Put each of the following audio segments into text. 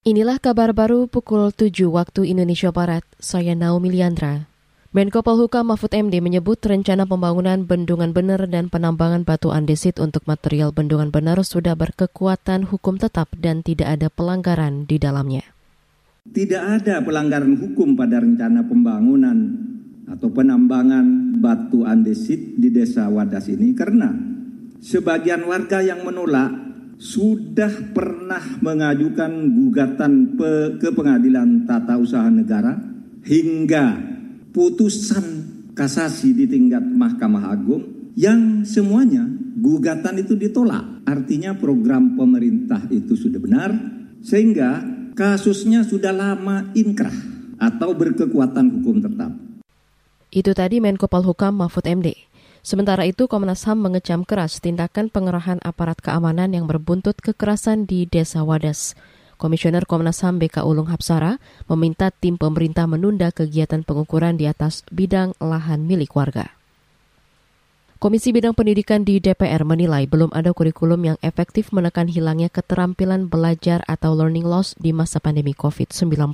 Inilah kabar baru pukul 7 waktu Indonesia Barat. Saya Naomi Liandra. Menko Polhukam Mahfud MD menyebut rencana pembangunan bendungan bener dan penambangan batu andesit untuk material bendungan bener sudah berkekuatan hukum tetap dan tidak ada pelanggaran di dalamnya. Tidak ada pelanggaran hukum pada rencana pembangunan atau penambangan batu andesit di desa Wadas ini karena sebagian warga yang menolak sudah pernah mengajukan gugatan pe, ke pengadilan tata usaha negara hingga putusan kasasi di tingkat Mahkamah Agung yang semuanya gugatan itu ditolak. Artinya program pemerintah itu sudah benar sehingga kasusnya sudah lama inkrah atau berkekuatan hukum tetap. Itu tadi Menko Polhukam Mahfud MD. Sementara itu, Komnas HAM mengecam keras tindakan pengerahan aparat keamanan yang berbuntut kekerasan di Desa Wadas. Komisioner Komnas HAM BK Ulung Hapsara meminta tim pemerintah menunda kegiatan pengukuran di atas bidang lahan milik warga. Komisi Bidang Pendidikan di DPR menilai belum ada kurikulum yang efektif menekan hilangnya keterampilan belajar atau learning loss di masa pandemi COVID-19.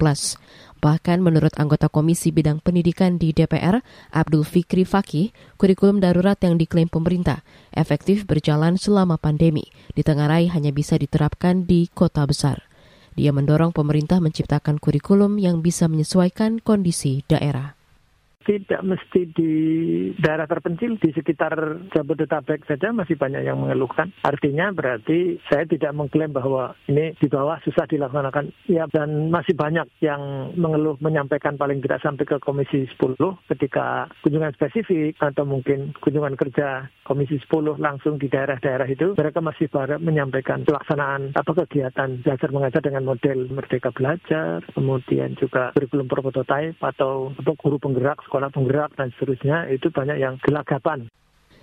Bahkan menurut anggota Komisi Bidang Pendidikan di DPR, Abdul Fikri Fakih, kurikulum darurat yang diklaim pemerintah efektif berjalan selama pandemi, ditengarai hanya bisa diterapkan di kota besar. Dia mendorong pemerintah menciptakan kurikulum yang bisa menyesuaikan kondisi daerah tidak mesti di daerah terpencil di sekitar Jabodetabek saja masih banyak yang mengeluhkan. Artinya berarti saya tidak mengklaim bahwa ini di bawah susah dilaksanakan. Ya dan masih banyak yang mengeluh menyampaikan paling tidak sampai ke Komisi 10 ketika kunjungan spesifik atau mungkin kunjungan kerja Komisi 10 langsung di daerah-daerah itu mereka masih baru menyampaikan pelaksanaan apa kegiatan belajar mengajar dengan model Merdeka Belajar, kemudian juga kurikulum prototipe atau apa, guru penggerak sekolah penggerak dan seterusnya itu banyak yang gelagapan.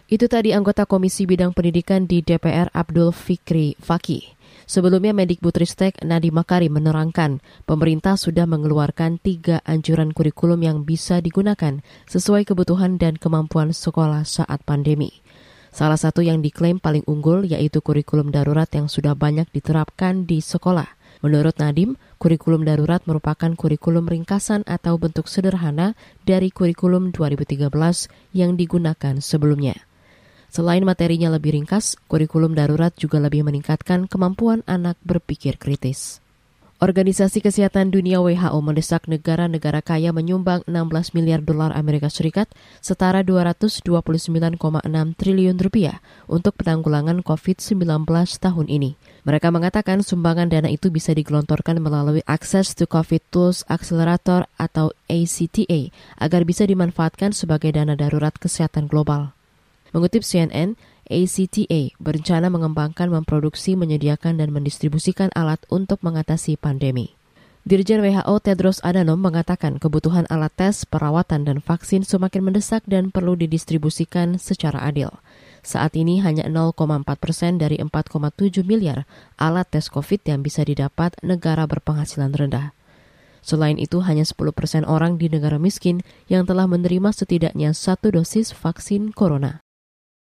Itu tadi anggota Komisi Bidang Pendidikan di DPR Abdul Fikri Fakih. Sebelumnya Mendikbudristek Nadiem Makarim menerangkan pemerintah sudah mengeluarkan tiga anjuran kurikulum yang bisa digunakan sesuai kebutuhan dan kemampuan sekolah saat pandemi. Salah satu yang diklaim paling unggul yaitu kurikulum darurat yang sudah banyak diterapkan di sekolah. Menurut Nadim, kurikulum darurat merupakan kurikulum ringkasan atau bentuk sederhana dari kurikulum 2013 yang digunakan sebelumnya. Selain materinya lebih ringkas, kurikulum darurat juga lebih meningkatkan kemampuan anak berpikir kritis. Organisasi Kesehatan Dunia WHO mendesak negara-negara kaya menyumbang 16 miliar dolar Amerika Serikat setara 229,6 triliun rupiah untuk penanggulangan COVID-19 tahun ini. Mereka mengatakan sumbangan dana itu bisa digelontorkan melalui Access to COVID Tools Accelerator atau ACTA agar bisa dimanfaatkan sebagai dana darurat kesehatan global. Mengutip CNN, ACTA berencana mengembangkan, memproduksi, menyediakan, dan mendistribusikan alat untuk mengatasi pandemi. Dirjen WHO Tedros Adhanom mengatakan kebutuhan alat tes, perawatan, dan vaksin semakin mendesak dan perlu didistribusikan secara adil. Saat ini hanya 0,4 persen dari 4,7 miliar alat tes COVID yang bisa didapat negara berpenghasilan rendah. Selain itu, hanya 10 persen orang di negara miskin yang telah menerima setidaknya satu dosis vaksin corona.